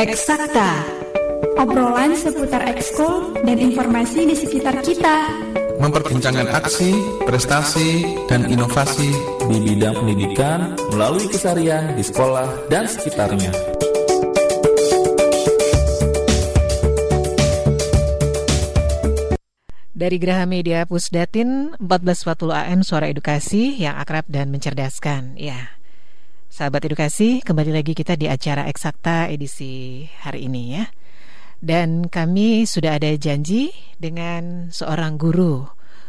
Eksakta. Obrolan seputar ekskul dan informasi di sekitar kita. Memperbincangkan aksi, prestasi, dan inovasi di bidang pendidikan melalui kesarian di sekolah dan sekitarnya. Dari Graha Media Pusdatin 1440 AM Suara Edukasi yang akrab dan mencerdaskan. Ya. Sahabat edukasi, kembali lagi kita di acara Eksakta edisi hari ini ya. Dan kami sudah ada janji dengan seorang guru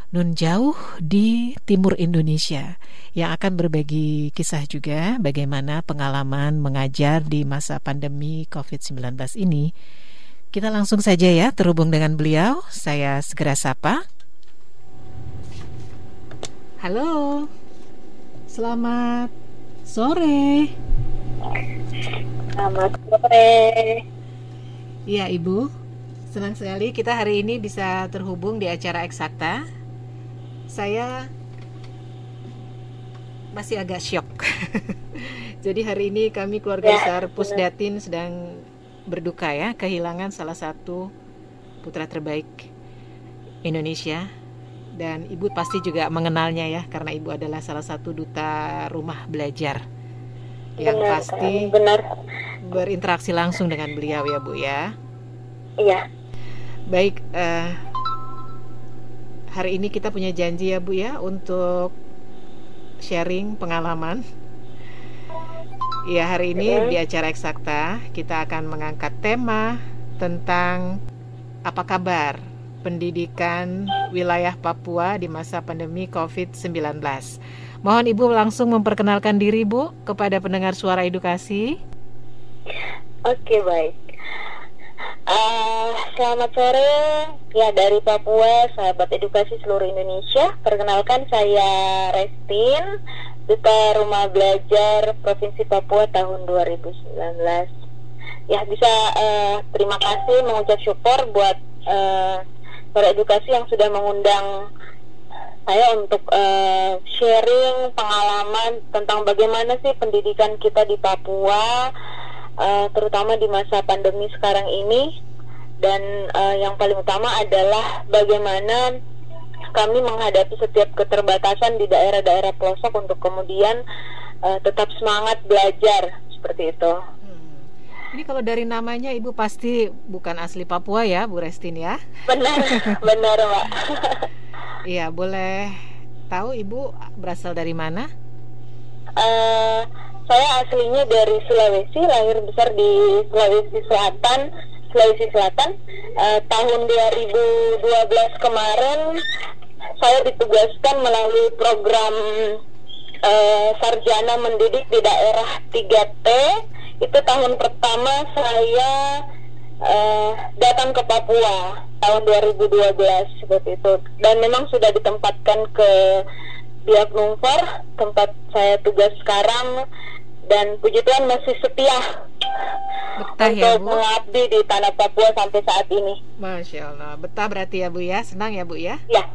nun jauh di timur Indonesia yang akan berbagi kisah juga bagaimana pengalaman mengajar di masa pandemi COVID-19 ini kita langsung saja ya terhubung dengan beliau. Saya segera sapa. Halo. Selamat sore. Selamat sore. Iya, Ibu. Senang sekali kita hari ini bisa terhubung di acara Eksakta. Saya masih agak syok. Jadi hari ini kami keluarga ya, besar Pusdatin sedang berduka ya kehilangan salah satu putra terbaik Indonesia dan ibu pasti juga mengenalnya ya karena ibu adalah salah satu duta rumah belajar yang benar, pasti benar. berinteraksi langsung dengan beliau ya bu ya. Iya. Baik uh, hari ini kita punya janji ya bu ya untuk sharing pengalaman. Ya, hari ini di acara Eksakta kita akan mengangkat tema tentang apa kabar pendidikan wilayah Papua di masa pandemi COVID-19. Mohon Ibu langsung memperkenalkan diri Bu kepada pendengar suara edukasi. Oke, baik. Uh, selamat sore ya dari Papua, sahabat edukasi seluruh Indonesia. Perkenalkan saya Restin, Duta Rumah Belajar Provinsi Papua tahun 2019. Ya bisa uh, terima kasih mengucap syukur buat uh, para edukasi yang sudah mengundang saya untuk uh, sharing pengalaman tentang bagaimana sih pendidikan kita di Papua, uh, terutama di masa pandemi sekarang ini. Dan uh, yang paling utama adalah bagaimana kami menghadapi setiap keterbatasan di daerah-daerah pelosok untuk kemudian uh, tetap semangat belajar seperti itu. Ini kalau dari namanya Ibu pasti bukan asli Papua ya, Bu Restin ya? Benar, benar, Pak. Iya, boleh tahu Ibu berasal dari mana? Uh, saya aslinya dari Sulawesi, lahir besar di Sulawesi Selatan, Sulawesi Selatan. Uh, tahun 2012 kemarin saya ditugaskan melalui program uh, sarjana mendidik di daerah 3T. Itu tahun pertama saya uh, datang ke Papua tahun 2012 seperti itu. Dan memang sudah ditempatkan ke Biak Numfor, tempat saya tugas sekarang dan puji Tuhan masih setia Betah ya, untuk ya, Bu? mengabdi di tanah Papua sampai saat ini. Masya Allah, betah berarti ya Bu ya, senang ya Bu ya? Ya,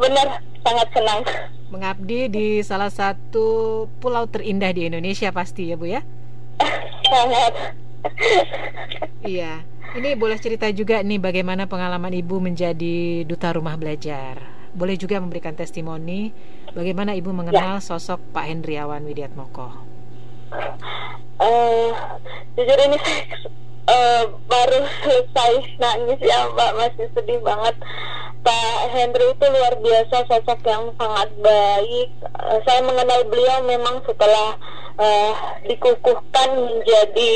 benar, sangat senang. Mengabdi di salah satu pulau terindah di Indonesia pasti ya Bu ya? Sangat. iya, ini boleh cerita juga nih bagaimana pengalaman Ibu menjadi duta rumah belajar. Boleh juga memberikan testimoni bagaimana Ibu mengenal ya. sosok Pak Hendriawan Widiatmoko uh, jujur ini uh, baru selesai nangis ya Mbak. Masih sedih banget. Pak Henry itu luar biasa sosok yang sangat baik. Uh, saya mengenal beliau memang setelah uh, dikukuhkan menjadi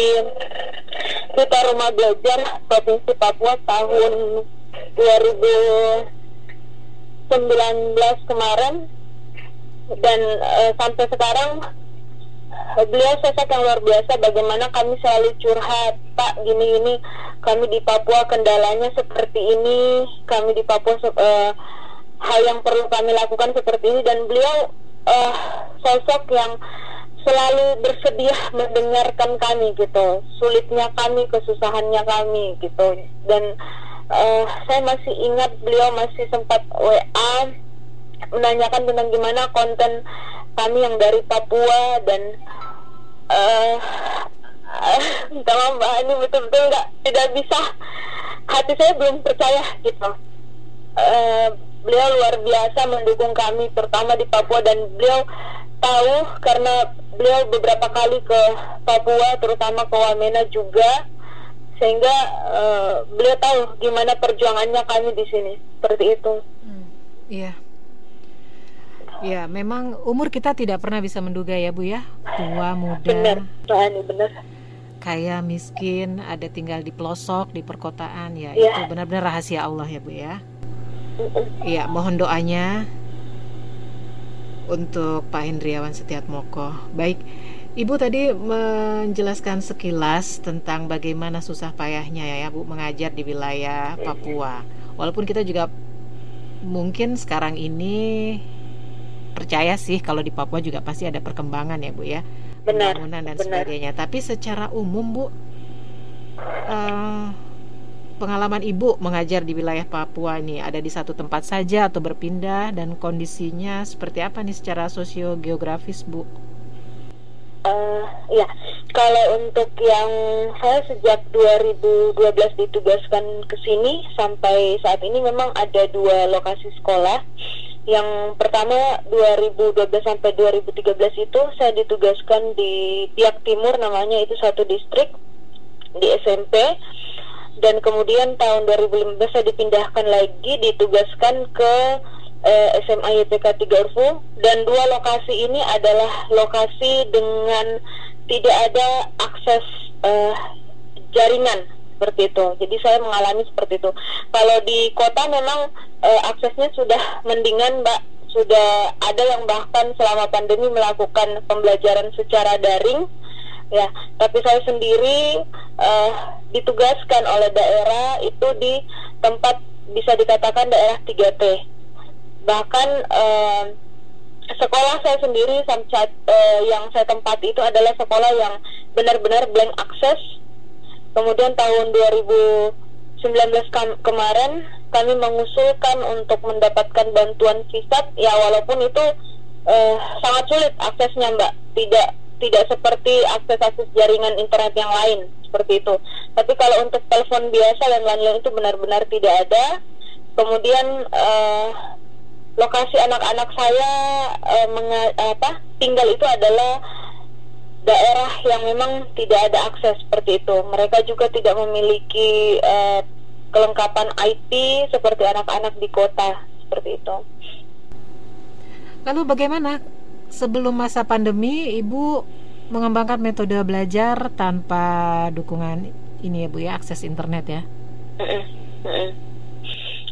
duta rumah belajar Provinsi Papua tahun 2019 kemarin. Dan uh, sampai sekarang beliau sosok yang luar biasa bagaimana kami selalu curhat pak gini gini. Kami di Papua kendalanya seperti ini kami di Papua uh, hal yang perlu kami lakukan seperti ini. Dan beliau uh, sosok yang selalu bersedia mendengarkan kami gitu sulitnya kami kesusahannya kami gitu. Dan uh, saya masih ingat beliau masih sempat WA menanyakan tentang gimana konten kami yang dari Papua dan uh, uh, Mbak Ani betul-betul nggak tidak bisa. Hati saya belum percaya gitu. Uh, beliau luar biasa mendukung kami terutama di Papua. Dan beliau tahu karena beliau beberapa kali ke Papua terutama ke Wamena juga. Sehingga uh, beliau tahu gimana perjuangannya kami di sini. Seperti itu. Hmm, iya. Ya, memang umur kita tidak pernah bisa menduga ya Bu ya, tua muda. Benar, ini benar. Kaya miskin, ada tinggal di pelosok di perkotaan ya, ya. itu benar-benar rahasia Allah ya Bu ya. Iya, mohon doanya untuk Pak Hendriawan Setiatmoko. Baik, Ibu tadi menjelaskan sekilas tentang bagaimana susah payahnya ya Bu mengajar di wilayah Papua. Walaupun kita juga mungkin sekarang ini percaya sih kalau di Papua juga pasti ada perkembangan ya Bu ya benar pembangunan dan benar. sebagainya tapi secara umum Bu uh, pengalaman Ibu mengajar di wilayah Papua ini ada di satu tempat saja atau berpindah dan kondisinya seperti apa nih secara sosiogeografis Bu? Uh, ya, kalau untuk yang saya sejak 2012 ditugaskan ke sini sampai saat ini memang ada dua lokasi sekolah yang pertama 2012 sampai 2013 itu saya ditugaskan di Biak Timur namanya itu satu distrik di SMP dan kemudian tahun 2015 saya dipindahkan lagi ditugaskan ke eh, SMA YPK 3 Urfu dan dua lokasi ini adalah lokasi dengan tidak ada akses eh, jaringan seperti itu. Jadi saya mengalami seperti itu. Kalau di kota memang e, aksesnya sudah mendingan, Mbak. Sudah ada yang bahkan selama pandemi melakukan pembelajaran secara daring. Ya, tapi saya sendiri e, ditugaskan oleh daerah itu di tempat bisa dikatakan daerah 3T. Bahkan e, sekolah saya sendiri sampai yang saya tempat itu adalah sekolah yang benar-benar blank akses Kemudian tahun 2019 kemarin kami mengusulkan untuk mendapatkan bantuan visat ya walaupun itu eh, sangat sulit aksesnya Mbak. Tidak tidak seperti akses-akses jaringan internet yang lain seperti itu. Tapi kalau untuk telepon biasa dan lain-lain itu benar-benar tidak ada. Kemudian eh, lokasi anak-anak saya eh, apa tinggal itu adalah daerah yang memang tidak ada akses seperti itu. Mereka juga tidak memiliki uh, kelengkapan IT seperti anak-anak di kota seperti itu. Lalu bagaimana sebelum masa pandemi Ibu mengembangkan metode belajar tanpa dukungan ini ya Bu ya akses internet ya?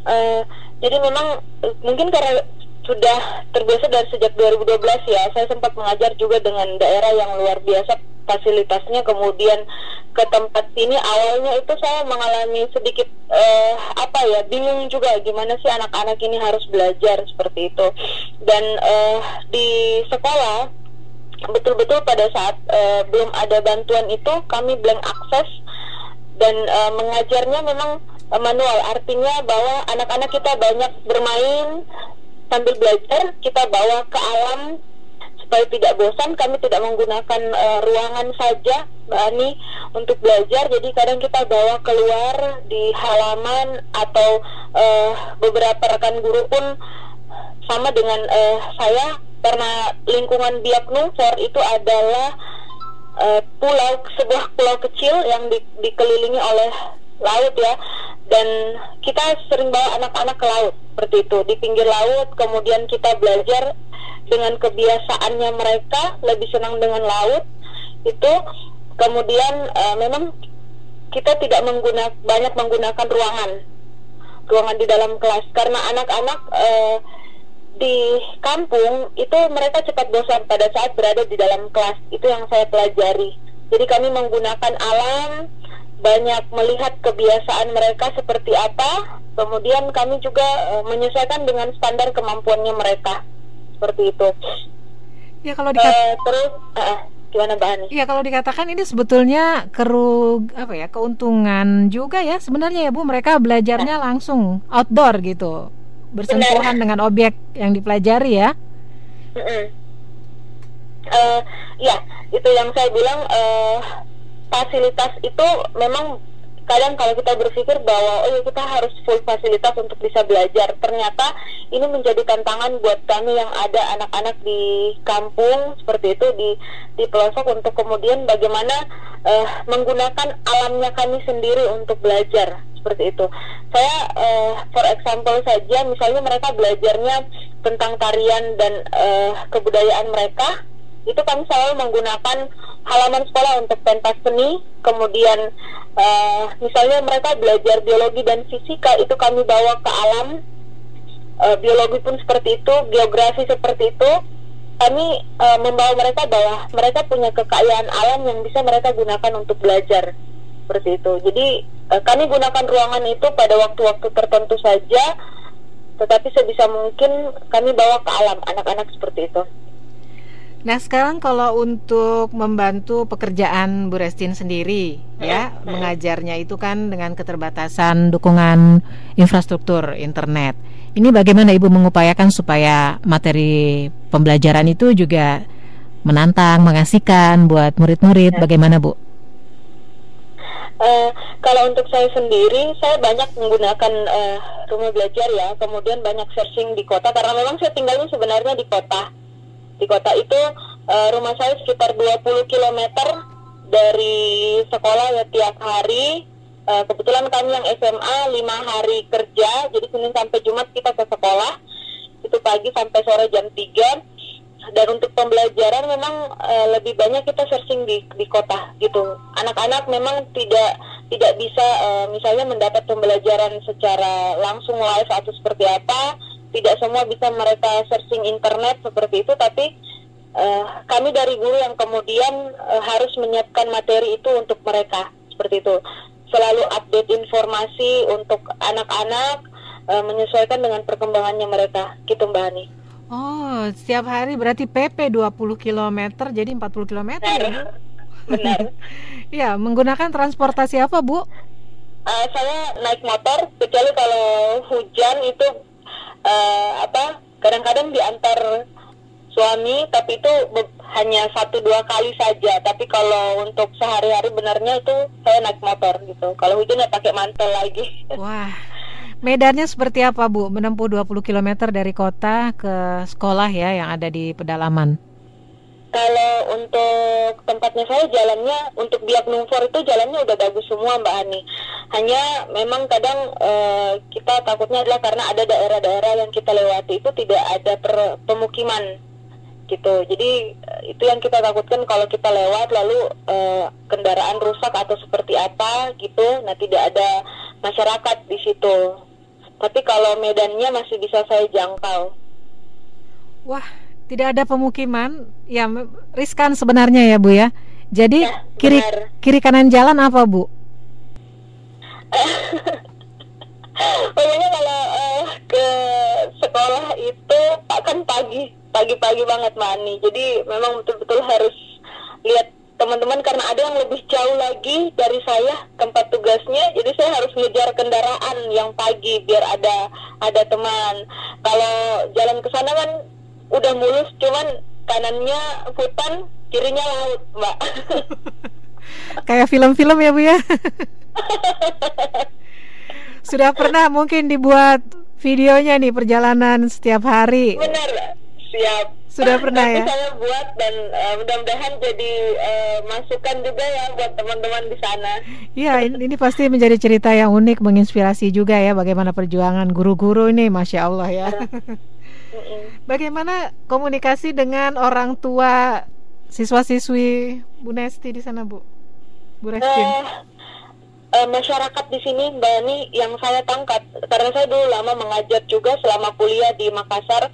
Uh, jadi memang mungkin karena sudah terbiasa dari sejak 2012 ya. Saya sempat mengajar juga dengan daerah yang luar biasa fasilitasnya. Kemudian ke tempat sini awalnya itu saya mengalami sedikit uh, apa ya bingung juga gimana sih anak-anak ini harus belajar seperti itu. Dan uh, di sekolah betul-betul pada saat uh, belum ada bantuan itu kami blank akses dan uh, mengajarnya memang manual artinya bahwa anak-anak kita banyak bermain sambil belajar kita bawa ke alam. Supaya tidak bosan kami tidak menggunakan uh, ruangan saja Mbak Ani untuk belajar. Jadi kadang kita bawa keluar di halaman atau uh, beberapa rekan guru pun sama dengan uh, saya. Karena lingkungan Biak Numfor itu adalah uh, pulau sebuah pulau kecil yang di, dikelilingi oleh laut ya dan kita sering bawa anak-anak ke laut seperti itu. Di pinggir laut kemudian kita belajar dengan kebiasaannya mereka lebih senang dengan laut itu. Kemudian uh, memang kita tidak menggunakan banyak menggunakan ruangan ruangan di dalam kelas. Karena anak-anak uh, di kampung itu mereka cepat bosan pada saat berada di dalam kelas. Itu yang saya pelajari. Jadi kami menggunakan alam banyak melihat kebiasaan mereka seperti apa, kemudian kami juga uh, menyesuaikan dengan standar kemampuannya mereka seperti itu. Ya kalau dikata uh, terus uh, gimana Mbak Ani? Ya kalau dikatakan ini sebetulnya kerug apa ya keuntungan juga ya sebenarnya ya Bu mereka belajarnya langsung outdoor gitu bersentuhan Benar. dengan objek yang dipelajari ya. Uh, ya itu yang saya bilang uh, fasilitas itu memang kadang kalau kita berpikir bahwa oh ya kita harus full fasilitas untuk bisa belajar. Ternyata ini menjadi tantangan buat kami yang ada anak-anak di kampung seperti itu di di pelosok untuk kemudian bagaimana uh, menggunakan alamnya kami sendiri untuk belajar seperti itu. Saya uh, for example saja misalnya mereka belajarnya tentang tarian dan uh, kebudayaan mereka itu kami selalu menggunakan halaman sekolah untuk pentas seni. Kemudian uh, misalnya mereka belajar biologi dan fisika itu kami bawa ke alam. Uh, biologi pun seperti itu geografi seperti itu. Kami uh, membawa mereka bahwa mereka punya kekayaan alam yang bisa mereka gunakan untuk belajar. Seperti itu. Jadi uh, kami gunakan ruangan itu pada waktu-waktu tertentu saja. Tetapi sebisa mungkin kami bawa ke alam anak-anak seperti itu Nah sekarang kalau untuk membantu pekerjaan Bu Restin sendiri ya mengajarnya itu kan dengan keterbatasan dukungan infrastruktur internet. Ini bagaimana Ibu mengupayakan supaya materi pembelajaran itu juga menantang, mengasihkan buat murid-murid. Bagaimana Bu? Uh, kalau untuk saya sendiri, saya banyak menggunakan uh, rumah belajar ya, kemudian banyak searching di kota karena memang saya tinggalnya sebenarnya di kota di kota itu uh, rumah saya sekitar 20 km dari sekolah ya tiap hari. Uh, kebetulan kami yang SMA lima hari kerja jadi Senin sampai Jumat kita ke sekolah. Itu pagi sampai sore jam 3 dan untuk pembelajaran memang uh, lebih banyak kita searching di di kota gitu. Anak-anak memang tidak tidak bisa uh, misalnya mendapat pembelajaran secara langsung live atau seperti apa tidak semua bisa mereka searching internet seperti itu tapi uh, kami dari guru yang kemudian uh, harus menyiapkan materi itu untuk mereka seperti itu selalu update informasi untuk anak-anak uh, menyesuaikan dengan perkembangannya mereka gitu Mbak Ani Oh, setiap hari berarti PP 20 km jadi 40 km benar, ya? Benar. ya, menggunakan transportasi apa, Bu? Uh, saya naik motor, kecuali kalau hujan itu uh, apa kadang-kadang diantar suami tapi itu hanya satu dua kali saja tapi kalau untuk sehari-hari benarnya itu saya naik motor gitu kalau hujan ya pakai mantel lagi wah Medannya seperti apa Bu? Menempuh 20 km dari kota ke sekolah ya yang ada di pedalaman. Kalau untuk tempatnya saya jalannya untuk biak numfor itu jalannya udah bagus semua Mbak Ani. Hanya memang kadang uh, kita takutnya adalah karena ada daerah-daerah yang kita lewati itu tidak ada per, pemukiman gitu. Jadi uh, itu yang kita takutkan kalau kita lewat lalu uh, kendaraan rusak atau seperti apa gitu. Nah tidak ada masyarakat di situ. Tapi kalau medannya masih bisa saya jangkau. Wah, tidak ada pemukiman, ya riskan sebenarnya ya Bu ya. Jadi ya, kiri kiri kanan jalan apa Bu? Pokoknya kalau uh, ke sekolah itu akan pagi pagi-pagi banget mani. Jadi memang betul-betul harus lihat teman-teman karena ada yang lebih jauh lagi dari saya tempat tugasnya jadi saya harus ngejar kendaraan yang pagi biar ada ada teman kalau jalan ke sana kan udah mulus cuman kanannya hutan kirinya laut mbak. Kayak film-film ya bu ya? Sudah pernah mungkin dibuat videonya nih perjalanan setiap hari? Benar siap. Sudah pernah ya? saya buat dan uh, mudah-mudahan jadi uh, masukan juga ya buat teman-teman di sana. Iya ini, ini pasti menjadi cerita yang unik menginspirasi juga ya bagaimana perjuangan guru-guru ini masya Allah ya Bagaimana komunikasi dengan orang tua siswa-siswi Bu Nesti di sana, Bu? Bu Restin? Uh, uh, masyarakat di sini, Mbak Ani, yang saya tangkap, karena saya dulu lama mengajar juga selama kuliah di Makassar,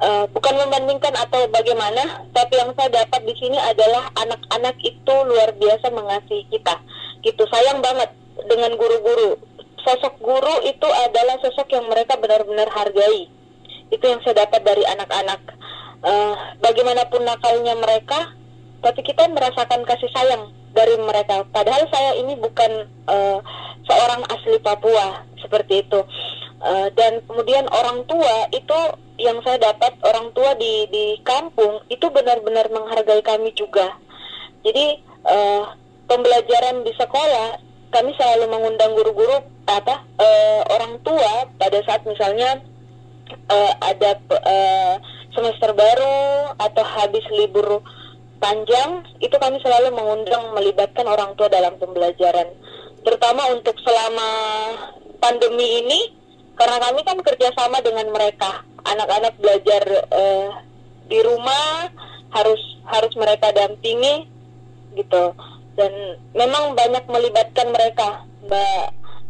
uh, bukan membandingkan atau bagaimana, tapi yang saya dapat di sini adalah anak-anak itu luar biasa mengasihi kita. Gitu, sayang banget dengan guru-guru. Sosok guru itu adalah sosok yang mereka benar-benar hargai itu yang saya dapat dari anak-anak uh, bagaimanapun nakalnya mereka tapi kita merasakan kasih sayang dari mereka. Padahal saya ini bukan uh, seorang asli Papua seperti itu. Uh, dan kemudian orang tua itu yang saya dapat orang tua di di kampung itu benar-benar menghargai kami juga. Jadi uh, pembelajaran di sekolah kami selalu mengundang guru-guru apa uh, orang tua pada saat misalnya uh, ada uh, semester baru atau habis libur panjang itu kami selalu mengundang melibatkan orang tua dalam pembelajaran. Terutama untuk selama pandemi ini karena kami kan kerjasama dengan mereka. Anak-anak belajar uh, di rumah harus harus mereka dampingi gitu. Dan memang banyak melibatkan mereka Mbak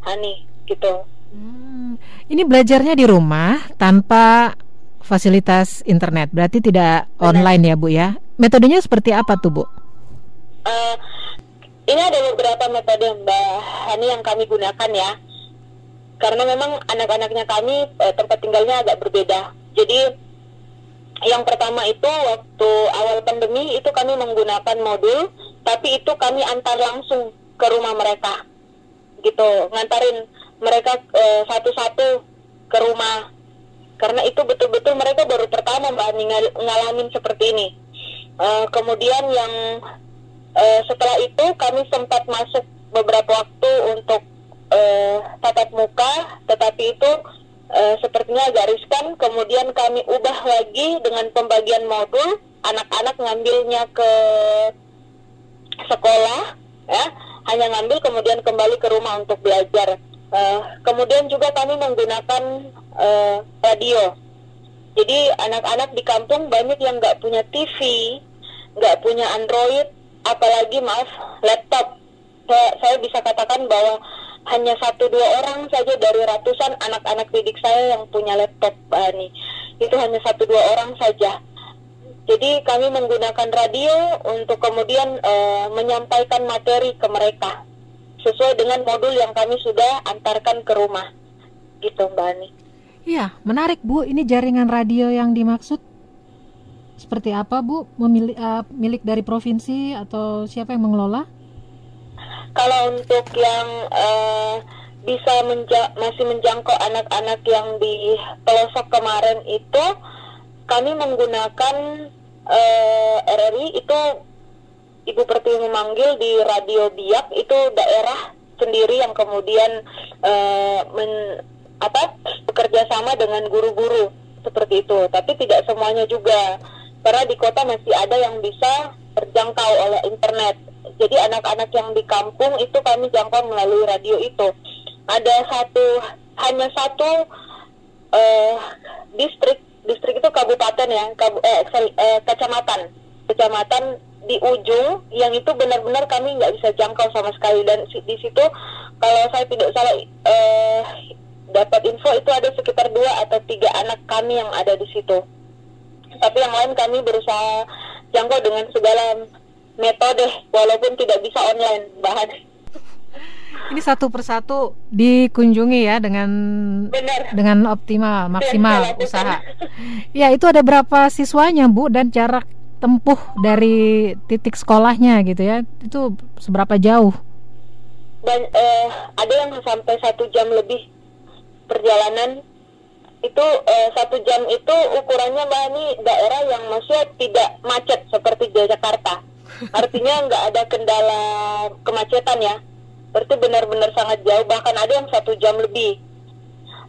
Hani gitu. Ini belajarnya di rumah tanpa fasilitas internet, berarti tidak Benar. online ya Bu ya? Metodenya seperti apa tuh Bu? Uh, ini ada beberapa metode Mbak Hani yang kami gunakan ya. Karena memang anak-anaknya kami uh, tempat tinggalnya agak berbeda. Jadi yang pertama itu waktu awal pandemi itu kami menggunakan modul, tapi itu kami antar langsung ke rumah mereka, gitu, ngantarin mereka satu satu-satu ke rumah, karena itu betul-betul mereka baru pertama mbak ngalamin seperti ini. Uh, kemudian yang uh, setelah itu kami sempat masuk beberapa waktu untuk uh, tatap muka, tetapi itu uh, sepertinya agak riskan. Kemudian kami ubah lagi dengan pembagian modul, anak-anak ngambilnya ke sekolah, ya, hanya ngambil kemudian kembali ke rumah untuk belajar. Uh, kemudian juga kami menggunakan uh, radio. Jadi anak-anak di kampung banyak yang nggak punya TV, nggak punya Android, apalagi maaf laptop. Saya, saya bisa katakan bahwa hanya satu dua orang saja dari ratusan anak-anak didik saya yang punya laptop Ani itu hanya satu dua orang saja jadi kami menggunakan radio untuk kemudian uh, menyampaikan materi ke mereka sesuai dengan modul yang kami sudah antarkan ke rumah. Gitu Mbak Ani. Iya menarik Bu. Ini jaringan radio yang dimaksud. Seperti apa Bu? Memili uh, milik dari provinsi atau siapa yang mengelola? Kalau untuk yang uh, bisa menja masih menjangkau anak-anak yang di pelosok kemarin itu kami menggunakan uh, eh, RRI itu Ibu Pertiwi memanggil di Radio Biak itu daerah sendiri yang kemudian uh, men, apa bekerja sama dengan guru-guru. Seperti itu. Tapi tidak semuanya juga. Karena di kota masih ada yang bisa terjangkau oleh internet. Jadi anak-anak yang di kampung itu kami jangkau melalui radio itu. Ada satu hanya satu uh, distrik. Distrik itu kabupaten ya, kabu, eh, eh, kecamatan, kecamatan di ujung yang itu benar-benar kami nggak bisa jangkau sama sekali dan di situ kalau saya tidak salah eh, dapat info itu ada sekitar dua atau tiga anak kami yang ada di situ. Tapi yang lain kami berusaha jangkau dengan segala metode walaupun tidak bisa online bahan ini satu persatu dikunjungi ya dengan Benar. dengan optimal maksimal Benar, usaha. Ya itu ada berapa siswanya bu dan jarak tempuh dari titik sekolahnya gitu ya itu seberapa jauh? Dan eh, ada yang sampai satu jam lebih perjalanan itu eh, satu jam itu ukurannya mbak ini daerah yang masih tidak macet seperti Jakarta Artinya nggak ada kendala kemacetan ya. Berarti benar-benar sangat jauh, bahkan ada yang satu jam lebih.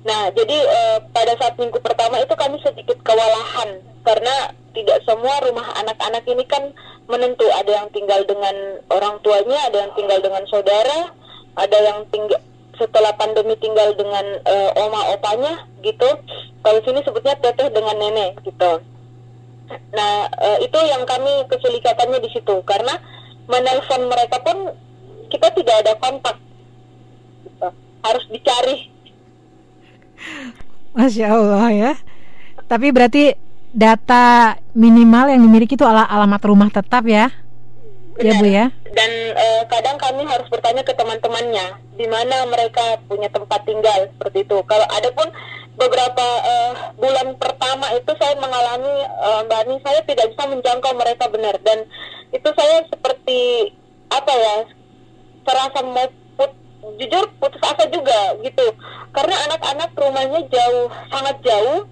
Nah, jadi eh, pada saat minggu pertama itu kami sedikit kewalahan karena tidak semua rumah anak-anak ini kan menentu. Ada yang tinggal dengan orang tuanya, ada yang tinggal dengan saudara, ada yang tinggal setelah pandemi tinggal dengan uh, oma opanya gitu. Kalau sini sebutnya teteh dengan nenek gitu. Nah, uh, itu yang kami kesulitatannya di situ karena menelpon mereka pun kita tidak ada kontak. Gitu. Harus dicari. Masya Allah ya. Tapi berarti data minimal yang dimiliki itu ala alamat rumah tetap ya? Benar. Ya Bu ya. Dan uh, kadang kami harus bertanya ke teman-temannya di mana mereka punya tempat tinggal seperti itu. Kalau ada pun beberapa uh, bulan pertama itu saya mengalami uh, Mbak Ani saya tidak bisa menjangkau mereka benar dan itu saya seperti apa ya terasa mau put, jujur putus asa juga gitu karena anak-anak rumahnya jauh sangat jauh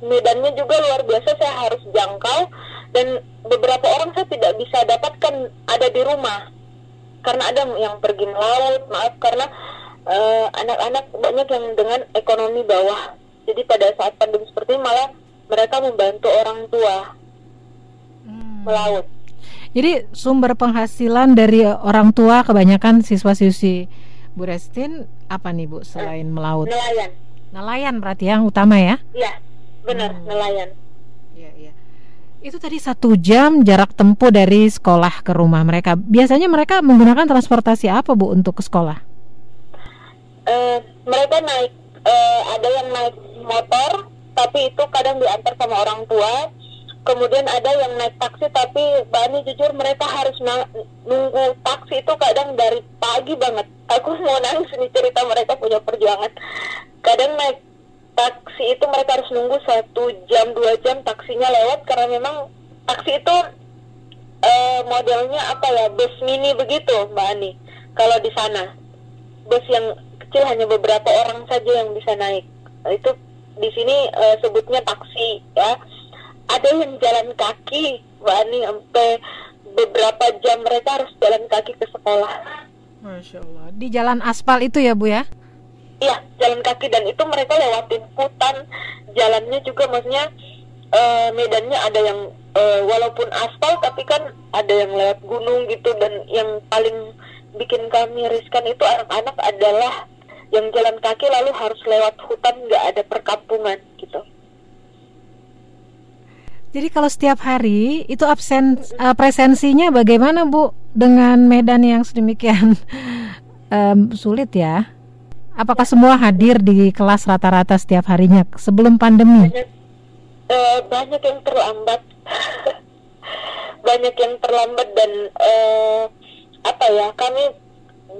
medannya juga luar biasa saya harus jangkau. Dan beberapa orang saya tidak bisa dapatkan ada di rumah. Karena ada yang pergi melaut maaf karena eh, anak-anak banyak yang dengan ekonomi bawah. Jadi pada saat pandemi seperti ini malah mereka membantu orang tua melaut. Jadi sumber penghasilan dari orang tua kebanyakan siswa-siswi Bu Restin apa nih Bu selain melaut? nelayan. Nelayan berarti yang utama ya? iya benar Hmm. nelayan Iya, iya. Itu tadi satu jam jarak tempuh dari sekolah ke rumah mereka. Biasanya mereka menggunakan transportasi apa bu untuk ke sekolah? Eh, mereka naik eh, ada yang naik motor tapi itu kadang diantar sama orang tua kemudian ada yang naik taksi tapi Bani jujur mereka harus nunggu taksi itu kadang dari pagi banget aku mau nangis nih cerita mereka punya perjuangan kadang naik taksi itu mereka harus nunggu satu jam dua jam taksinya lewat karena memang taksi itu eh, modelnya apa ya bus mini begitu Mbak Ani kalau di sana bus yang kecil hanya beberapa orang saja yang bisa naik itu di sini eh, sebutnya taksi ya ada yang jalan kaki Mbak Ani sampai beberapa jam mereka harus jalan kaki ke sekolah Masya Allah. Di jalan aspal itu ya bu ya? Iya, jalan kaki dan itu mereka lewatin hutan, jalannya juga maksudnya eh, medannya ada yang eh, walaupun aspal tapi kan ada yang lewat gunung gitu dan yang paling bikin kami riskan itu anak-anak adalah yang jalan kaki lalu harus lewat hutan nggak ada perkampungan gitu. Jadi kalau setiap hari itu absen eh, presensinya bagaimana bu dengan medan yang sedemikian em, sulit ya? Apakah semua hadir di kelas rata-rata setiap harinya sebelum pandemi? banyak eh, banyak yang terlambat banyak yang terlambat dan eh, apa ya kami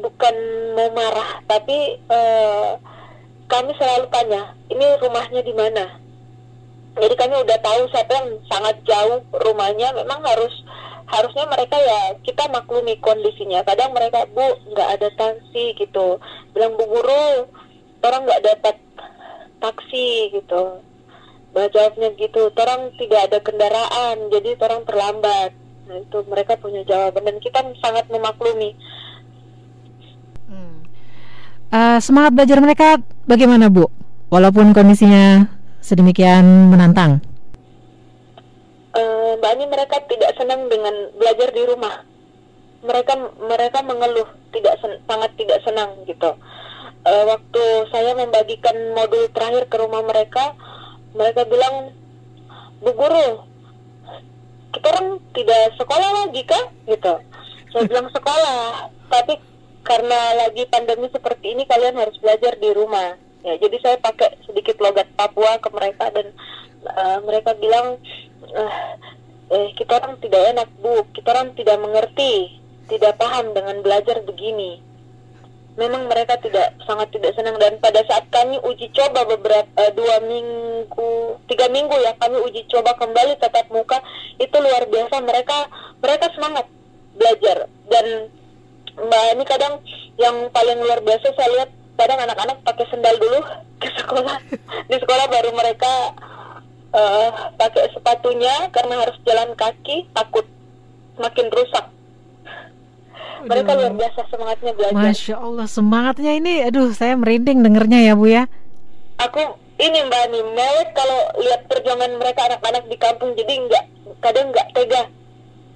bukan mau marah tapi eh, kami selalu tanya ini rumahnya di mana jadi kami udah tahu siapa yang sangat jauh rumahnya memang harus harusnya mereka ya kita maklumi kondisinya kadang mereka bu nggak ada taksi gitu bilang bu guru orang nggak dapat taksi gitu jawabnya gitu, orang tidak ada kendaraan, jadi orang terlambat. Nah, itu mereka punya jawaban dan kita sangat memaklumi. Hmm. Eh, semangat belajar mereka bagaimana bu? Walaupun kondisinya sedemikian menantang. Mbak Ani mereka tidak senang dengan belajar di rumah. Mereka mereka mengeluh tidak sen- sangat tidak senang gitu. Eh, waktu saya membagikan modul terakhir ke rumah mereka, mereka bilang, Bu Guru, kita orang tidak sekolah lagi kah? Gitu. Saya bilang sekolah, tapi karena lagi pandemi seperti ini kalian harus belajar di rumah. Ya, jadi saya pakai sedikit logat Papua ke mereka dan eh, mereka bilang, eh, eh, kita orang tidak enak bu, kita orang tidak mengerti, tidak paham dengan belajar begini. Memang mereka tidak sangat tidak senang. Dan pada saat kami uji coba beberapa eh, dua minggu tiga minggu ya kami uji coba kembali tatap muka itu luar biasa. Mereka mereka semangat belajar. Dan mbak ini kadang yang paling luar biasa saya lihat kadang anak-anak pakai sendal dulu ke sekolah. Di sekolah baru mereka eh, pakai sepatunya karena harus jalan kaki takut makin rusak. Mereka luar biasa semangatnya belajar. Masya Allah semangatnya ini, aduh saya merinding dengernya ya bu ya. aku ini mbak nih mewek kalau lihat perjuangan mereka anak-anak di kampung jadi nggak kadang nggak tega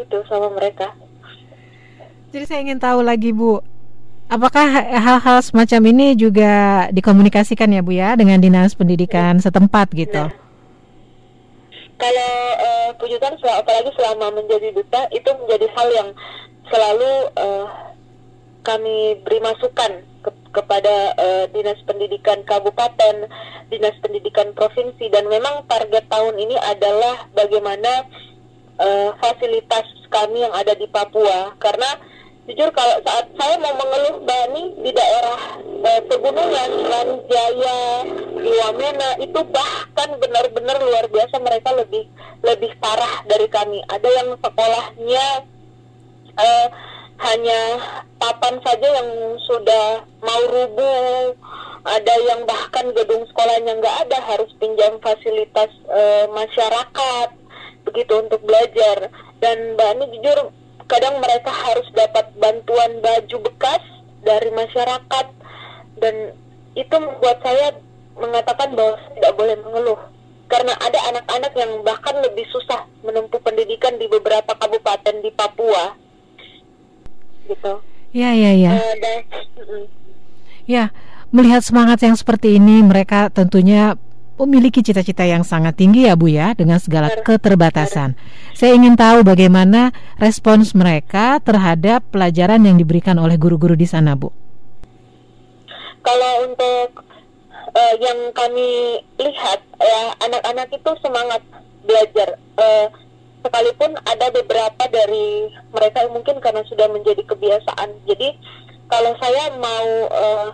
itu sama mereka. Jadi saya ingin tahu lagi Bu, apakah hal-hal semacam ini juga dikomunikasikan ya Bu ya dengan dinas pendidikan setempat gitu? Nah, kalau eh, pujutan sel- apalagi selama menjadi duta itu menjadi hal yang selalu eh, kami beri masukan ke- kepada eh, dinas pendidikan kabupaten, dinas pendidikan provinsi dan memang target tahun ini adalah bagaimana eh, fasilitas kami yang ada di Papua. Karena jujur kalau saat saya mau mengeluh Bani di daerah eh, pegunungan Lanjaya, di Wamena itu bahkan benar-benar luar biasa mereka lebih lebih parah dari kami. Ada yang sekolahnya eh, hanya papan saja yang sudah mau rubuh, ada yang bahkan gedung sekolahnya nggak ada harus pinjam fasilitas eh, masyarakat begitu untuk belajar. Dan Mbak Ani jujur kadang mereka harus dapat bantuan baju bekas dari masyarakat dan itu membuat saya mengatakan bahwa tidak boleh mengeluh karena ada anak-anak yang bahkan lebih susah menempuh pendidikan di beberapa kabupaten di Papua gitu. Ya ya ya. Uh, dan, mm, Ya, melihat semangat yang seperti ini, mereka tentunya memiliki cita-cita yang sangat tinggi ya Bu ya, dengan segala keterbatasan. Saya ingin tahu bagaimana respons mereka terhadap pelajaran yang diberikan oleh guru-guru di sana Bu. kalau untuk eh, yang kami lihat ya anak-anak itu semangat belajar Eh, sekalipun ada beberapa dari mereka yang mungkin karena sudah menjadi kebiasaan jadi kalau saya mau eh,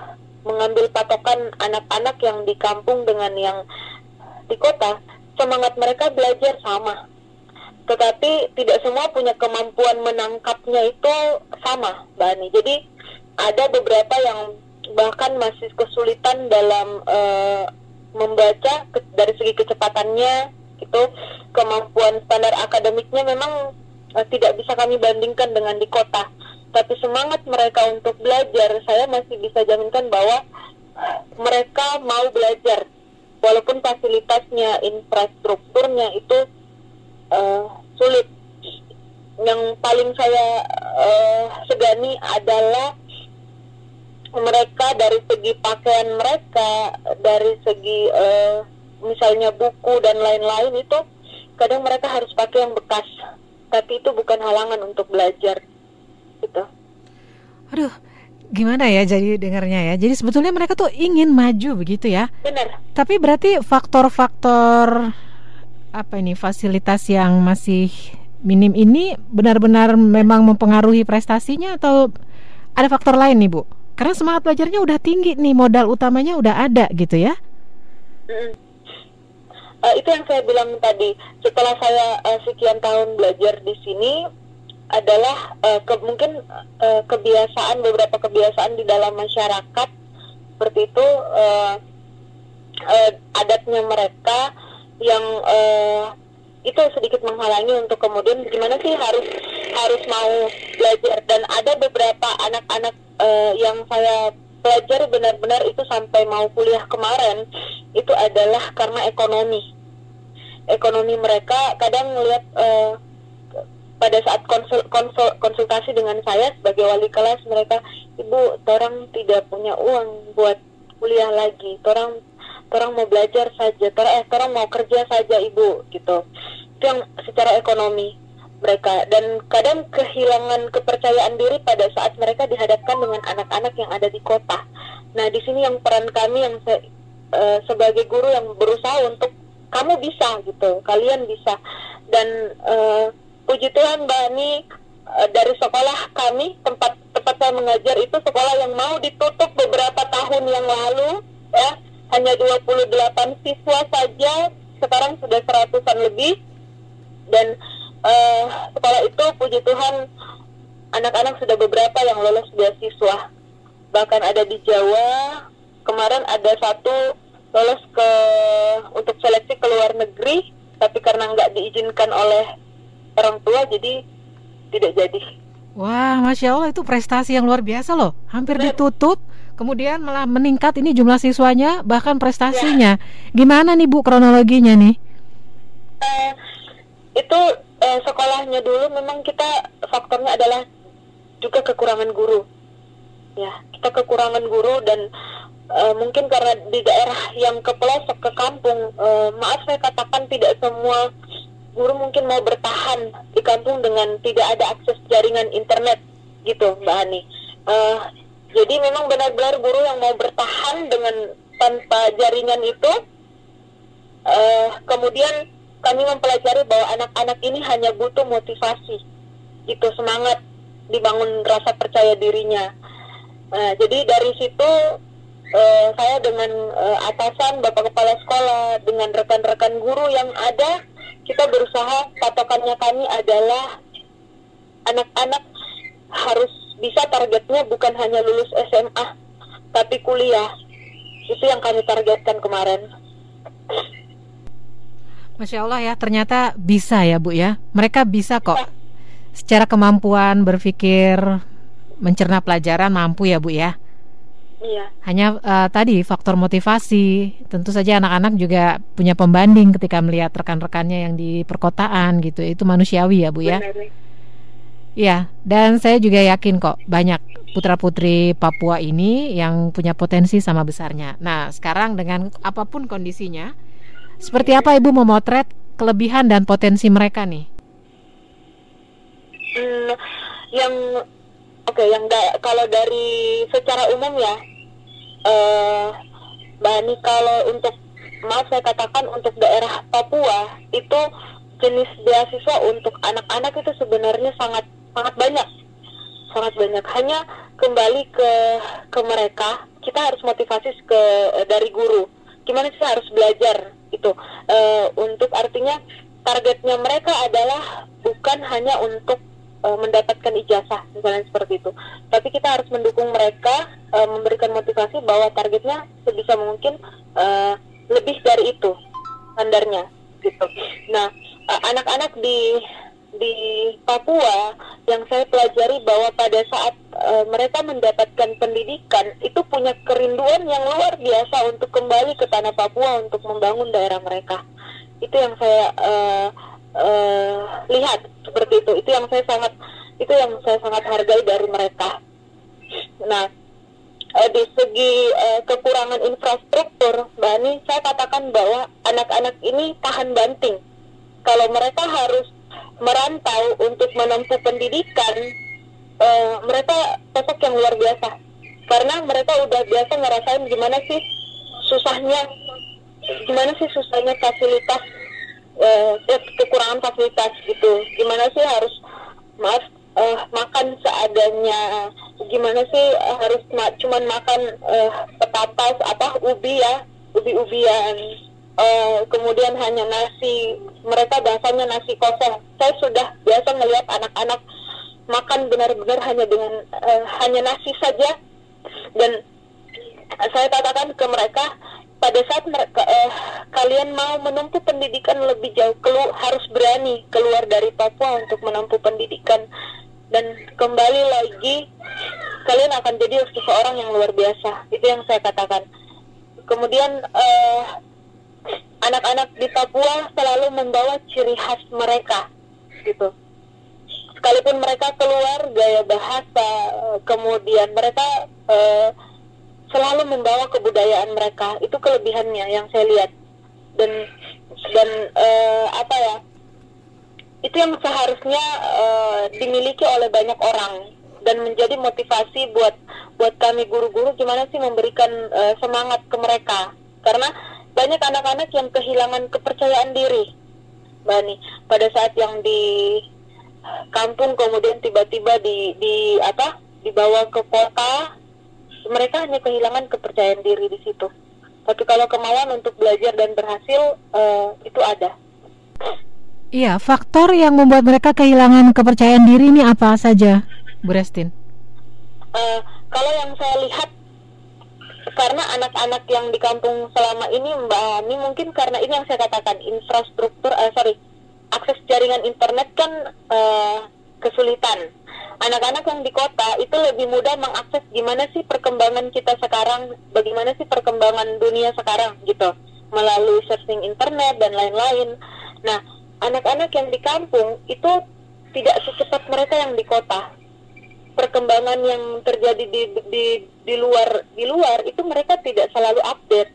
mengambil patokan anak-anak yang di kampung dengan yang di kota semangat mereka belajar sama tetapi tidak semua punya kemampuan menangkapnya itu sama Mbak Ani. Jadi ada beberapa yang bahkan masih kesulitan dalam eh, membaca ke- dari segi kecepatannya itu kemampuan standar akademiknya memang eh, tidak bisa kami bandingkan dengan di kota. Tapi semangat mereka untuk belajar saya masih bisa jaminkan bahwa mereka mau belajar walaupun fasilitasnya, infrastrukturnya itu eh, sulit. Yang paling saya eh, segani adalah mereka dari segi pakaian mereka, dari segi eh, misalnya buku dan lain-lain itu kadang mereka harus pakai yang bekas. Tapi itu bukan halangan untuk belajar. Gitu. Aduh, gimana ya jadi dengarnya ya. Jadi sebetulnya mereka tuh ingin maju begitu ya. Benar. Tapi berarti faktor-faktor apa ini fasilitas yang masih minim ini benar-benar memang mempengaruhi prestasinya atau ada faktor lain nih Bu? Karena semangat belajarnya udah tinggi nih, modal utamanya udah ada gitu ya. Mm. Eh, itu yang saya bilang tadi. Setelah saya eh, sekian tahun belajar di sini adalah eh, ke, mungkin eh, kebiasaan beberapa kebiasaan di dalam masyarakat. Seperti itu eh, eh, adatnya mereka yang eh, itu sedikit menghalangi untuk kemudian gimana sih harus harus mau belajar. Dan ada beberapa anak-anak eh, yang saya pelajari benar-benar itu sampai mau kuliah kemarin itu adalah karena ekonomi. Ekonomi mereka kadang melihat eh, pada saat konsul, konsul- konsultasi dengan saya sebagai wali kelas mereka ibu orang tidak punya uang buat kuliah lagi. Orang orang mau belajar saja. Orang eh orang mau kerja saja ibu gitu. Itu yang secara ekonomi mereka. Dan kadang kehilangan kepercayaan diri pada saat mereka dihadapkan dengan anak-anak yang ada di kota. Nah, di sini yang peran kami yang se- eh, sebagai guru yang berusaha untuk kamu bisa gitu, kalian bisa. Dan eh, puji Tuhan Mbak Ani eh, dari sekolah kami tempat tempat saya mengajar itu sekolah yang mau ditutup beberapa tahun yang lalu ya. Hanya 28 siswa saja sekarang sudah seratusan lebih. Dan eh, sekolah itu puji Tuhan anak-anak sudah beberapa yang lolos beasiswa bahkan ada di Jawa kemarin ada satu lolos ke untuk seleksi ke luar negeri tapi karena nggak diizinkan oleh orang tua jadi tidak jadi Wah, masya Allah itu prestasi yang luar biasa loh. Hampir ditutup, kemudian malah meningkat ini jumlah siswanya, bahkan prestasinya. Gimana nih Bu kronologinya nih? Eh, itu eh, sekolahnya dulu memang kita faktornya adalah juga kekurangan guru. Ya, kita kekurangan guru dan eh, mungkin karena di daerah yang ke pelosok ke kampung, eh, maaf saya katakan tidak semua guru mungkin mau bertahan di kampung dengan tidak ada akses jaringan internet gitu, Mbak Hani. Eh, jadi memang benar-benar guru yang mau bertahan dengan tanpa jaringan itu eh, kemudian kami mempelajari bahwa anak-anak ini hanya butuh motivasi gitu semangat dibangun rasa percaya dirinya Nah, jadi dari situ eh, saya dengan eh, atasan bapak kepala sekolah dengan rekan-rekan guru yang ada kita berusaha patokannya kami adalah anak-anak harus bisa targetnya bukan hanya lulus SMA tapi kuliah itu yang kami targetkan kemarin Masya Allah ya, ternyata bisa ya Bu ya. Mereka bisa kok. secara kemampuan berpikir mencerna pelajaran mampu ya Bu ya. Iya. Hanya uh, tadi faktor motivasi. Tentu saja anak-anak juga punya pembanding ketika melihat rekan-rekannya yang di perkotaan gitu. Itu manusiawi ya Bu ya. Iya, dan saya juga yakin kok banyak putra-putri Papua ini yang punya potensi sama besarnya. Nah, sekarang dengan apa pun kondisinya, seperti apa Ibu memotret kelebihan dan potensi mereka nih? Hmm, yang oke, yang da, kalau dari secara umum ya, uh, Bani kalau untuk maaf saya katakan untuk daerah Papua itu jenis beasiswa untuk anak-anak itu sebenarnya sangat sangat banyak. Sangat banyak. Hanya kembali ke ke mereka kita harus motivasi ke dari guru. Gimana sih harus belajar itu uh, untuk artinya targetnya mereka adalah bukan hanya untuk uh, mendapatkan ijazah misalnya seperti itu tapi kita harus mendukung mereka uh, memberikan motivasi bahwa targetnya sebisa mungkin uh, lebih dari itu standarnya gitu nah anak-anak uh, di di Papua yang saya pelajari bahwa pada saat uh, mereka mendapatkan pendidikan itu punya kerinduan yang luar biasa untuk kembali ke tanah Papua untuk membangun daerah mereka. Itu yang saya uh, uh, lihat seperti itu. Itu yang saya sangat itu yang saya sangat hargai dari mereka. Nah, uh, di segi uh, kekurangan infrastruktur, Mbak Ani, saya katakan bahwa anak-anak ini tahan banting. Kalau mereka harus merantau untuk menempuh pendidikan uh, mereka sosok yang luar biasa karena mereka udah biasa ngerasain gimana sih susahnya gimana sih susahnya fasilitas fasilitas gitu. Gimana sih harus maaf uh, makan seadanya? Gimana sih uh, harus ma cuman makan uh, petatas apa ubi ya ubi-ubian. Uh, kemudian hanya nasi mereka bahasanya nasi kosong. Saya sudah biasa melihat anak-anak makan benar-benar hanya dengan uh, hanya nasi saja dan saya katakan ke mereka pada saat mereka uh, kalian mau menempuh pendidikan lebih jauh kelu harus berani keluar dari Papua untuk menempuh pendidikan dan kembali lagi kalian akan jadi seseorang yang luar biasa itu yang saya katakan kemudian uh, anak-anak di Papua selalu membawa ciri khas mereka gitu sekalipun mereka keluar gaya bahasa kemudian mereka uh, selalu membawa kebudayaan mereka itu kelebihannya yang saya lihat dan dan uh, apa ya itu yang seharusnya uh, dimiliki oleh banyak orang dan menjadi motivasi buat buat kami guru-guru gimana sih memberikan uh, semangat ke mereka karena banyak anak-anak yang kehilangan kepercayaan diri Bani pada saat yang di kampung kemudian tiba-tiba di di apa dibawa ke kota mereka hanya kehilangan kepercayaan diri di situ tapi kalau kemauan untuk belajar dan berhasil uh, itu ada. Iya faktor yang membuat mereka kehilangan kepercayaan diri ini apa saja Bu Restin? Uh, kalau yang saya lihat karena anak-anak yang di kampung selama ini Mbak Hani mungkin karena ini yang saya katakan infrastruktur uh, sorry akses jaringan internet kan uh, kesulitan. Anak-anak yang di kota itu lebih mudah mengakses gimana sih perkembangan kita sekarang bagaimana sih perkembangan dunia sekarang gitu. Melalui searching internet dan lain-lain. Nah anak-anak yang di kampung itu tidak secepat mereka yang di kota. Perkembangan yang terjadi di, di di luar di luar itu mereka tidak selalu update.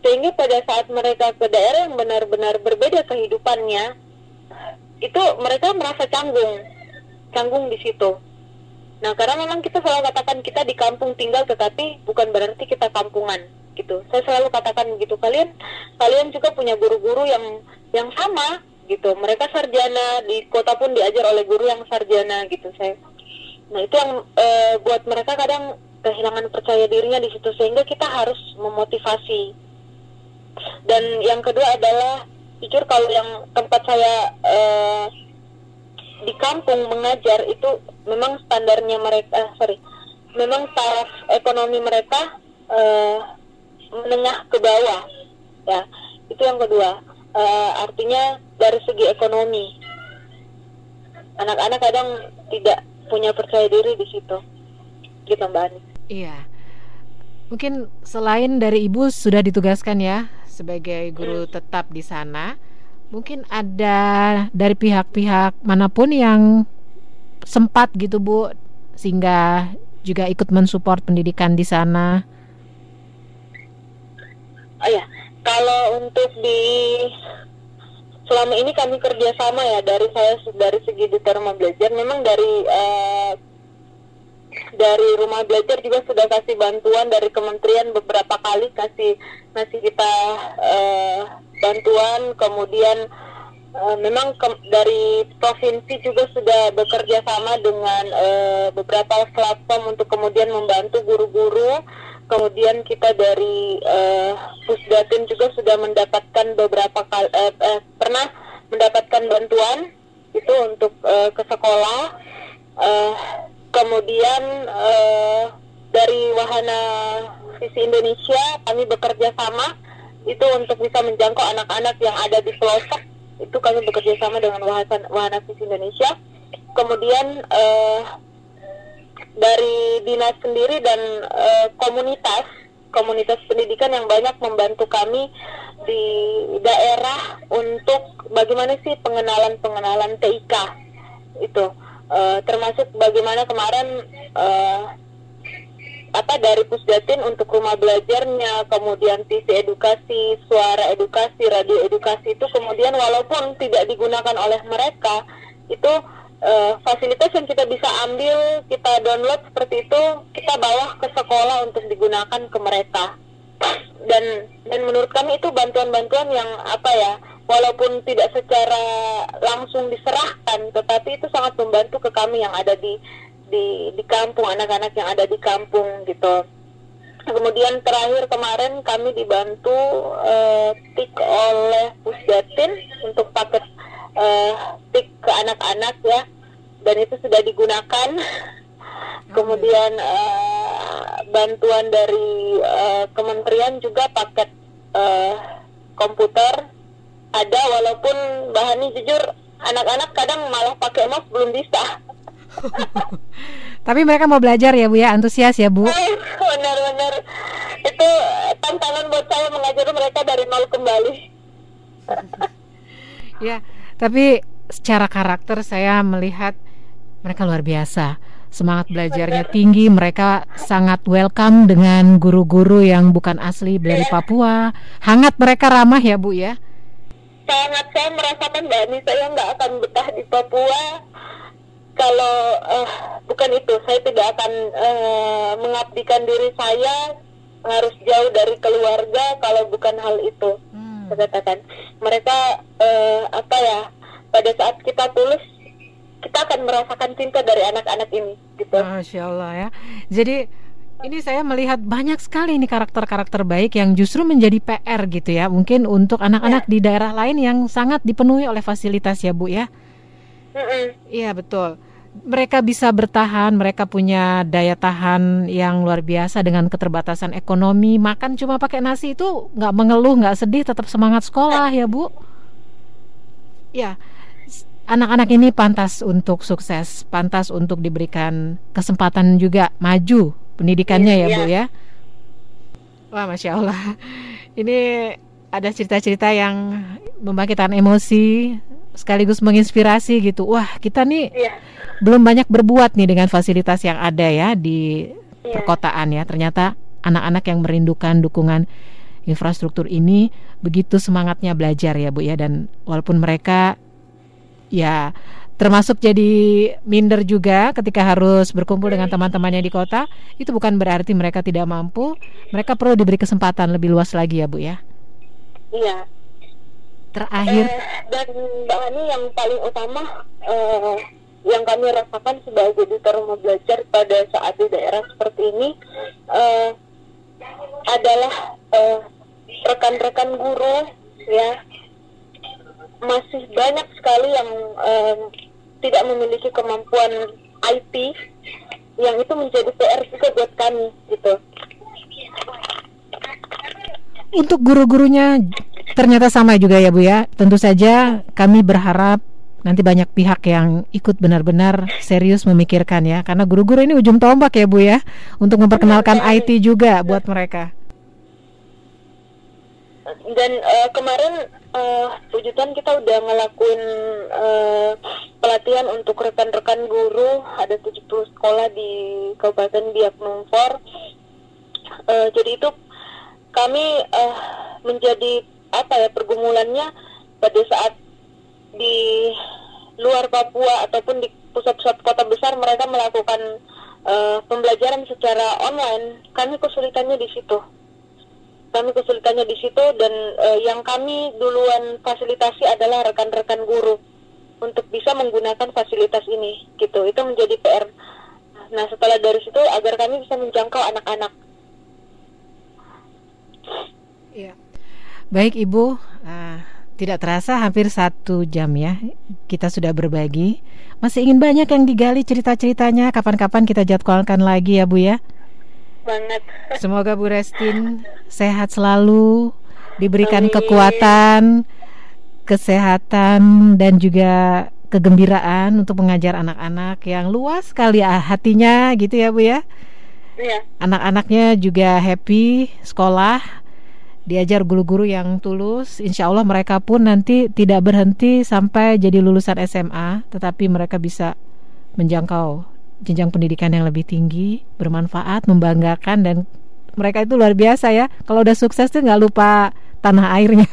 Sehingga pada saat mereka ke daerah yang benar-benar berbeda kehidupannya itu mereka merasa canggung. Canggung di situ. Nah karena memang kita selalu katakan kita di kampung tinggal tetapi bukan berarti kita kampungan gitu. Saya selalu katakan gitu kalian kalian juga punya guru-guru yang yang sama gitu. Mereka sarjana di kota pun diajar oleh guru yang sarjana gitu saya. Nah itu yang e, buat mereka kadang kehilangan percaya dirinya di situ sehingga kita harus memotivasi. Dan yang kedua adalah jujur kalau yang tempat saya e, di kampung mengajar itu memang standarnya mereka eh, sorry memang taraf ekonomi mereka e, menengah ke bawah ya itu yang kedua e, artinya dari segi ekonomi anak-anak kadang tidak punya percaya diri di situ gitu Mbak Ani. Iya. Mungkin selain dari Ibu sudah ditugaskan ya sebagai guru tetap di sana, mungkin ada dari pihak-pihak mana pun yang sempat gitu Bu sehingga juga ikut mensupport pendidikan di sana. Oh ya, kalau untuk di selama ini kami kerjasama ya dari saya dari segi rumah belajar memang dari uh, dari rumah belajar juga sudah kasih bantuan dari kementerian beberapa kali kasih kasih kita uh, bantuan. Kemudian uh, memang ke, dari provinsi juga sudah bekerja sama dengan uh, beberapa platform untuk kemudian membantu guru-guru. Kemudian kita dari uh, Pusdatin juga sudah mendapatkan beberapa kali uh, uh, pernah mendapatkan bantuan itu untuk uh, ke sekolah. Uh, kemudian uh, dari wahana visi Indonesia kami bekerja sama. Itu untuk bisa menjangkau anak-anak yang ada di pelosok itu kami bekerja sama dengan wahana, wahana visi Indonesia. Kemudian uh, dari dinas sendiri dan uh, komunitas komunitas pendidikan yang banyak membantu kami di daerah untuk bagaimana sih pengenalan pengenalan TIK itu uh, termasuk bagaimana kemarin uh, apa dari Pusdatin untuk rumah belajarnya, kemudian TV edukasi, suara edukasi, radio edukasi itu kemudian walaupun tidak digunakan oleh mereka itu uh, fasilitas yang kita bisa ambil, kita download seperti itu, kita bawa ke sekolah untuk digunakan ke mereka. Dan dan menurut kami itu bantuan-bantuan yang apa ya, walaupun tidak secara langsung diserahkan, tetapi itu sangat membantu ke kami yang ada di di di kampung, anak-anak yang ada di kampung gitu. Kemudian terakhir kemarin kami dibantu uh, tik oleh Pusdatin untuk paket uh, tik ke anak-anak ya. Dan itu sudah digunakan. Kemudian uh, bantuan dari uh, kementerian juga paket uh, komputer ada walaupun bahannya jujur anak-anak kadang malah pakai mouse belum bisa tapi mereka mau belajar ya bu ya antusias ya bu benar-benar itu tantangan buat saya mengajar mereka dari nol kembali ya tapi secara karakter saya melihat mereka luar biasa. Semangat belajarnya tinggi, mereka sangat welcome dengan guru-guru yang bukan asli dari Papua. Hangat mereka ramah ya Bu ya? Sangat saya merasakan Mbak saya nggak akan betah di Papua kalau uh, bukan itu saya tidak akan uh, mengabdikan diri saya harus jauh dari keluarga kalau bukan hal itu hmm. saya katakan mereka uh, apa ya pada saat kita tulus kita akan merasakan cinta dari anak-anak ini gitu. Masya Allah ya. Jadi ini saya melihat banyak sekali ini karakter-karakter baik yang justru menjadi PR gitu ya. Mungkin untuk anak-anak ya. di daerah lain yang sangat dipenuhi oleh fasilitas ya Bu ya. Iya betul. Mereka bisa bertahan, mereka punya daya tahan yang luar biasa dengan keterbatasan ekonomi. Makan cuma pakai nasi itu nggak mengeluh, nggak sedih, tetap semangat sekolah ya Bu. Ya, anak-anak ini pantas untuk sukses, pantas untuk diberikan kesempatan juga maju pendidikannya ya, ya Bu iya. ya. Wah, masya Allah, ini ada cerita-cerita yang membangkitkan emosi sekaligus menginspirasi gitu. Wah, kita nih ya. belum banyak berbuat nih dengan fasilitas yang ada ya di ya. perkotaan ya. Ternyata anak-anak yang merindukan dukungan infrastruktur ini begitu semangatnya belajar ya Bu ya dan walaupun mereka ya termasuk jadi minder juga ketika harus berkumpul dengan teman-temannya di kota. Itu bukan berarti mereka tidak mampu. Mereka perlu diberi kesempatan lebih luas lagi ya bu ya. Iya. Terakhir. Eh, dan mbak Ani yang paling utama eh, yang kami rasakan sebagai duta rumah belajar pada saat di daerah seperti ini eh, adalah eh, rekan-rekan guru ya masih banyak sekali yang um, tidak memiliki kemampuan IT yang itu menjadi PR juga buat kami gitu. Untuk guru-gurunya ternyata sama juga ya Bu ya. Tentu saja kami berharap nanti banyak pihak yang ikut benar-benar serius memikirkan ya karena guru-guru ini ujung tombak ya Bu ya untuk memperkenalkan IT juga buat mereka. Dan uh, kemarin uh, kita udah ngelakuin uh, pelatihan untuk rekan-rekan guru ada 70 sekolah di Kabupaten Biak Numfor. Uh, jadi itu kami uh, menjadi apa ya pergumulannya pada saat di luar Papua ataupun di pusat-pusat kota besar mereka melakukan uh, pembelajaran secara online, kami kesulitannya di situ. Kami kesulitannya di situ dan uh, yang kami duluan fasilitasi adalah rekan-rekan guru untuk bisa menggunakan fasilitas ini, gitu. Itu menjadi PR. Nah, setelah dari situ agar kami bisa menjangkau anak-anak. Iya. Baik Ibu, uh, tidak terasa hampir satu jam ya kita sudah berbagi. Masih ingin banyak yang digali cerita-ceritanya. Kapan-kapan kita jadwalkan lagi ya Bu ya. Banget. Semoga Bu Restin sehat selalu, diberikan Amin. kekuatan, kesehatan dan juga kegembiraan untuk mengajar anak-anak yang luas sekali hatinya gitu ya Bu ya. Iya. Anak-anaknya juga happy sekolah diajar guru-guru yang tulus, insya Allah mereka pun nanti tidak berhenti sampai jadi lulusan SMA, tetapi mereka bisa menjangkau jenjang pendidikan yang lebih tinggi, bermanfaat, membanggakan dan mereka itu luar biasa ya. Kalau udah sukses tuh nggak lupa tanah airnya,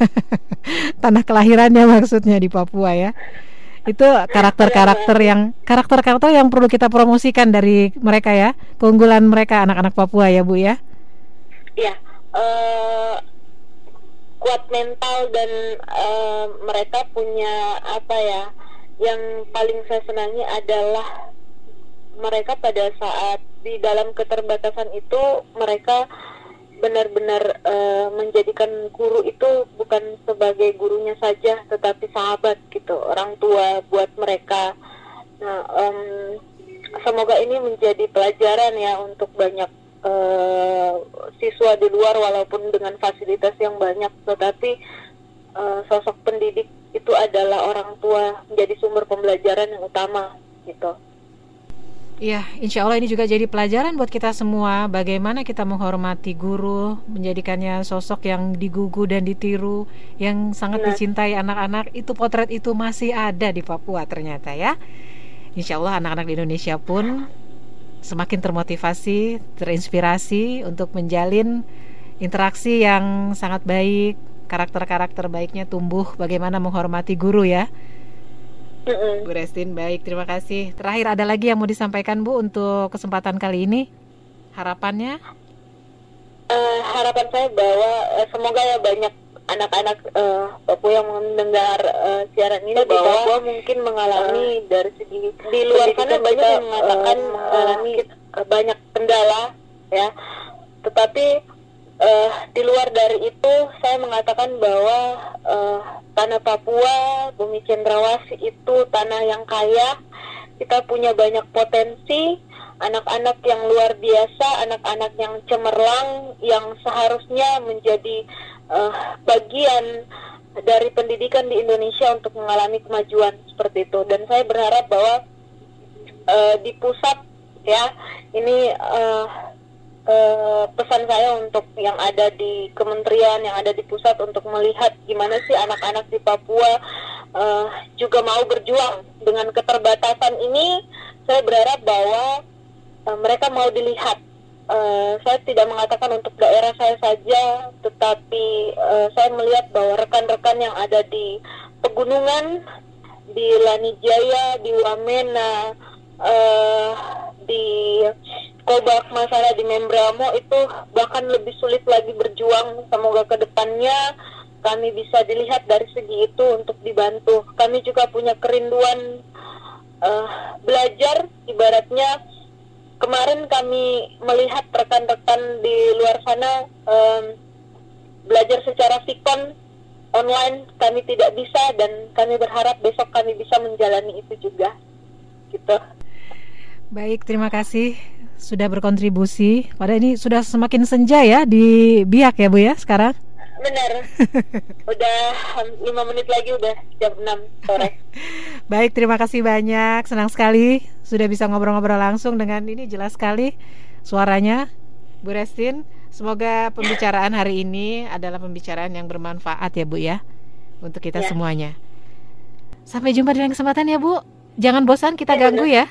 tanah kelahirannya maksudnya di Papua ya. Itu karakter-karakter yang karakter-karakter yang perlu kita promosikan dari mereka ya, keunggulan mereka anak-anak Papua ya Bu ya. Iya. Uh, kuat mental dan uh, mereka punya apa ya yang paling saya senangi adalah mereka pada saat di dalam keterbatasan itu mereka benar-benar uh, menjadikan guru itu bukan sebagai gurunya saja tetapi sahabat gitu orang tua buat mereka nah um, semoga ini menjadi pelajaran ya untuk banyak uh, siswa di luar walaupun dengan fasilitas yang banyak tetapi uh, sosok pendidik itu adalah orang tua menjadi sumber pembelajaran yang utama gitu. Iya, insya Allah ini juga jadi pelajaran buat kita semua bagaimana kita menghormati guru, menjadikannya sosok yang digugu dan ditiru, yang sangat Benar. dicintai anak-anak. Itu potret itu masih ada di Papua ternyata ya. Insya Allah anak-anak di Indonesia pun semakin termotivasi, terinspirasi untuk menjalin interaksi yang sangat baik, karakter-karakter baiknya tumbuh, bagaimana menghormati guru ya. Bu Restin, baik, terima kasih. Terakhir ada lagi yang mau disampaikan Bu untuk kesempatan kali ini? Harapannya? Uh, harapan saya bahwa uh, semoga ya banyak anak-anak uh, Papua yang mendengar uh, siaran ini bahwa Papua mungkin mengalami uh, dari segi di luar sana banyak yang mengatakan uh, mengalami uh, banyak kendala ya tetapi uh, di luar dari itu saya mengatakan bahwa uh, tanah Papua bumi cendrawasih itu tanah yang kaya. Kita punya banyak potensi. Anak-anak yang luar biasa, anak-anak yang cemerlang, yang seharusnya menjadi uh, bagian dari pendidikan di Indonesia untuk mengalami kemajuan seperti itu. Dan saya berharap bahwa uh, di pusat ya ini uh, uh, pesan saya untuk yang ada di kementerian yang ada di pusat untuk melihat gimana sih anak-anak di Papua uh, juga mau berjuang dengan keterbatasan ini. Saya berharap bahwa uh, mereka mau dilihat. Uh, saya tidak mengatakan untuk daerah saya saja, tetapi uh, saya melihat bahwa rekan-rekan yang ada di pegunungan, di Lanijaya, di Wamena, uh, di Kobak Masara, di Membramo itu bahkan lebih sulit lagi berjuang. Semoga ke depannya kami bisa dilihat dari segi itu untuk dibantu. Kami juga punya kerinduan uh, belajar, ibaratnya kemarin kami melihat rekan-rekan di luar sana um, belajar secara sikon online kami tidak bisa dan kami berharap besok kami bisa menjalani itu juga gitu. Baik, terima kasih sudah berkontribusi. Pada ini sudah semakin senja ya di Biak ya Bu ya sekarang? benar. udah lima menit lagi udah jam 6 sore. Baik, terima kasih banyak. Senang sekali sudah bisa ngobrol-ngobrol langsung dengan ini jelas sekali suaranya Bu Restin. Semoga pembicaraan hari ini adalah pembicaraan yang bermanfaat ya Bu ya untuk kita Ya. semuanya. Sampai jumpa di lain kesempatan ya Bu. Jangan bosan kita Ya, ganggu ya.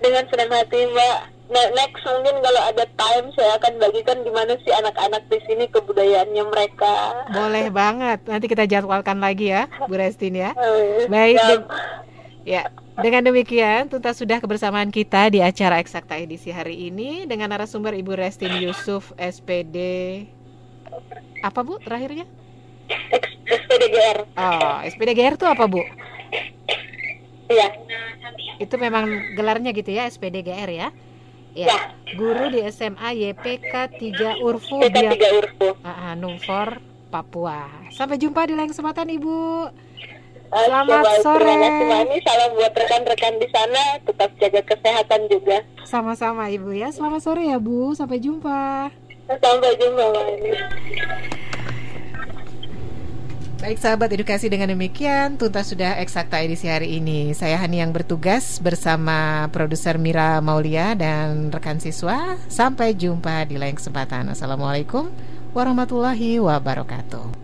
Dengan senang hati Mbak. Nah, next mungkin kalau ada time saya akan bagikan gimana sih anak-anak di sini kebudayaannya mereka. Boleh banget. Nanti kita jadwalkan lagi ya, Bu Restin ya. Eh, Baik, ya, ya. Dengan demikian, tuntas sudah kebersamaan kita di acara Eksakta edisi hari ini dengan narasumber Ibu Restin Yusuf, SPD. Apa Bu terakhirnya? SPDGR. Oh, SPDGR itu apa Bu? Iya. Itu memang gelarnya gitu ya, SPDGR ya? Ya. Ya. Guru di SMA YPK 3 Urfu Biak tiga urfu. Ah, ah, Numfor, Papua. Sampai jumpa di lain kesempatan Ibu. Selamat baik. sore. Terima kasih. Salam buat rekan-rekan di sana. Tetap jaga kesehatan juga. Sama-sama Ibu ya. Selamat sore ya Bu. Sampai jumpa. Sampai jumpa Mami. Baik sahabat edukasi dengan demikian tuntas sudah eksakta edisi hari ini. Saya Hani yang bertugas bersama produser Mira Maulia dan rekan siswa. Sampai jumpa di lain kesempatan. Assalamualaikum warahmatullahi wabarakatuh.